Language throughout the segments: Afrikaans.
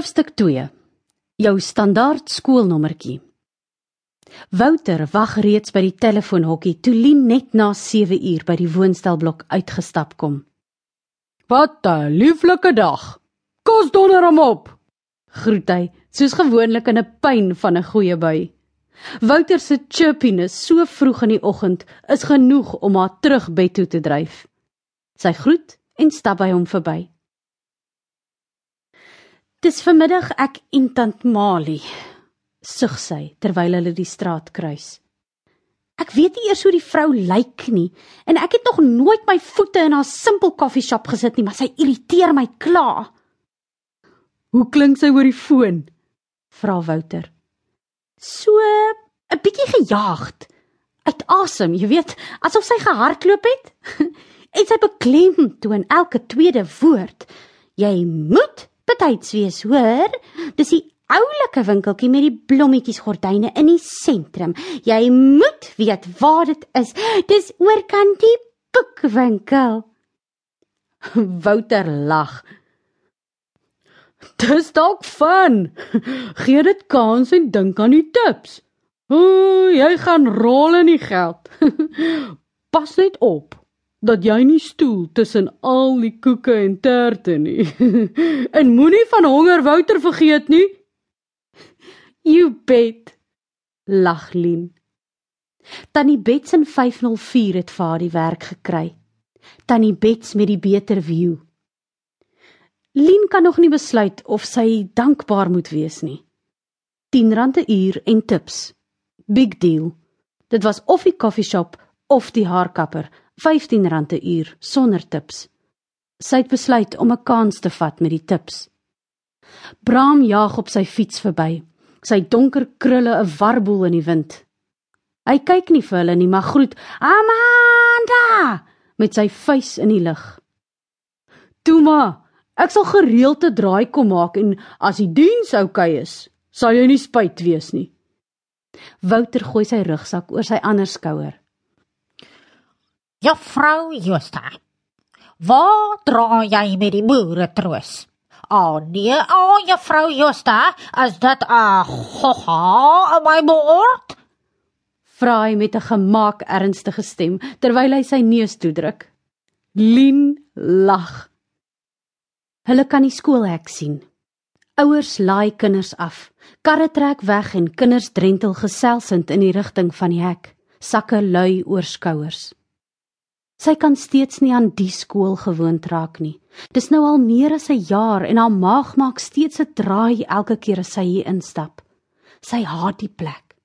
Hoofstuk 2. Jou standaard skoolnommertjie. Wouter wag reeds by die telefoonhokkie toe Lien net na 7 uur by die woonstelblok uitgestap kom. "Wat 'n lieflike dag. Kos donder hom op." Groet hy, soos gewoonlik in 'n pyn van 'n goeie bui. Wouter se chirpiness so vroeg in die oggend is genoeg om haar terug bed toe te dryf. Sy groet en stap by hom verby. Dis vanmiddag ek en tant Mali, sug sy terwyl hulle die straat kruis. Ek weet nie eers hoe die vrou lyk nie en ek het nog nooit my voete in haar simpel koffieshop gesit nie, maar sy irriteer my klaar. Hoe klink sy oor die foon? vra Wouter. So 'n bietjie gejaagd, uit asem, jy weet, asof sy gehardloop het. en sy beklem toe in elke tweede woord: "Jy moet betyds wees, hoor? Dis die oulike winkeltjie met die blommetjies gordyne in die sentrum. Jy moet weet waar dit is. Dis oorkant die boekwinkel." Wouter lag. Dis dalk van. Gee dit kans en dink aan die tips. O, jy gaan rol in die geld. Pas net op dat jy nie stoel tussen al die koeke en terte nie. en moenie van honger Wouter vergeet nie. You bet. Lag Lien. Tannie Bets in 504 het vir haar die werk gekry. Tannie Bets met die beter view. Lien kan nog nie besluit of sy dankbaar moet wees nie. 10 rand 'n uur en tips. Big deal. Dit was of die koffieshop of die haarkapper, R15 'n uur sonder tips. Sy het besluit om 'n kans te vat met die tips. Bram jaag op sy fiets verby. Sy donker krulle 'n warboel in die wind. Hy kyk nie vir hulle nie, maar groet: "Amanda!" met sy vuis in die lug. "Toe maar, ek sal gereeld te draai kom maak en as die diens oukei okay is, sal jy nie spyt wees nie." Wouter gooi sy rugsak oor sy ander skouer. Juffrou Josta. Waar dra jy met die boere troos? O oh, nee, o oh, juffrou Josta, as dit 'n hoha op my bord? Vra hy met 'n gemaak ernstige stem terwyl hy sy neus toedruk. Lien lag. Hulle kan die skoolhek sien. Ouers laai kinders af. Karre trek weg en kinders drentel geselsend in die rigting van die hek, sakke lui oor skouers. Sy kan steeds nie aan die skool gewoond raak nie. Dis nou al meer as 'n jaar en haar maag maak steeds 'n draai elke keer as sy hier instap. Sy haat die plek.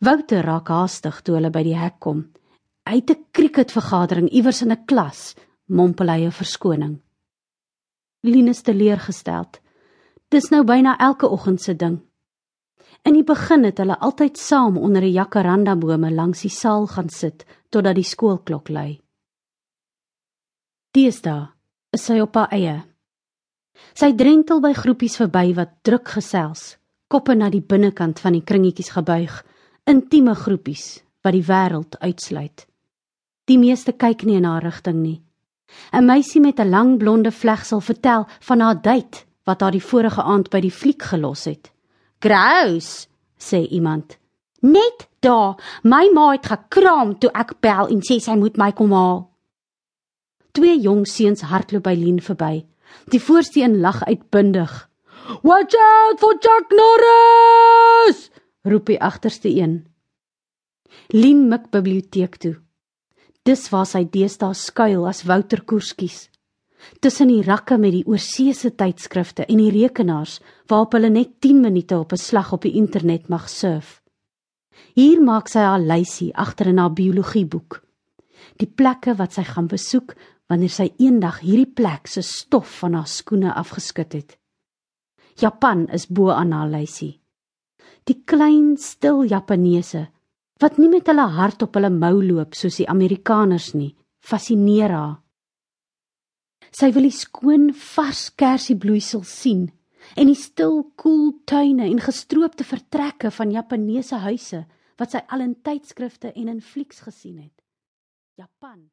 Wouter raak haastig toe hulle by die hek kom. Hy het 'n cricketvergadering iewers in 'n klas, mompel hy 'n verskoning. Linus teleurgesteld. Dis nou byna elke oggend se ding. In die begin het hulle altyd saam onder 'n jacaranda bome langs die saal gaan sit totdat die skoolklok lui. Deesdae is sy op haar eie. Sy drentel by groepies verby wat druk gesels, koppe na die binnekant van die kringetjies gebuig, intieme groepies wat die wêreld uitsluit. Die meeste kyk nie in haar rigting nie. 'n Meisie met 'n lang blonde vlegsel vertel van haar date wat haar die vorige aand by die fliek gelos het. "Grous," sê iemand. "Net daar, my ma het gekraam toe ek bel en sê sy moet my kom haal." Twee jong seuns hardloop by Lien verby. Die voorste een lag uitbundig. "Watch out for Chuck Norris!" roep die agterste een. Lien mik biblioteek toe. Dis waar sy deesdae skuil as Wouter Koerskies. Tussen die rakke met die oorseese tydskrifte en die rekenaars waarop hulle net 10 minute op 'n slag op die internet mag surf. Hier maak sy haar lysie agter in haar biologieboek. Die plekke wat sy gaan besoek wanneer sy eendag hierdie plek se stof van haar skoene afgeskit het. Japan is bo aan haar lysie. Die klein stil Japaneese wat nie met hulle hart op hulle mou loop soos die Amerikaners nie, fascineer haar. Sy wil die skoon vars kersiebloeisel sien en die stil koel tuine en gestroopte vertrekke van Japaneese huise wat sy al in tydskrifte en in flieks gesien het. Japan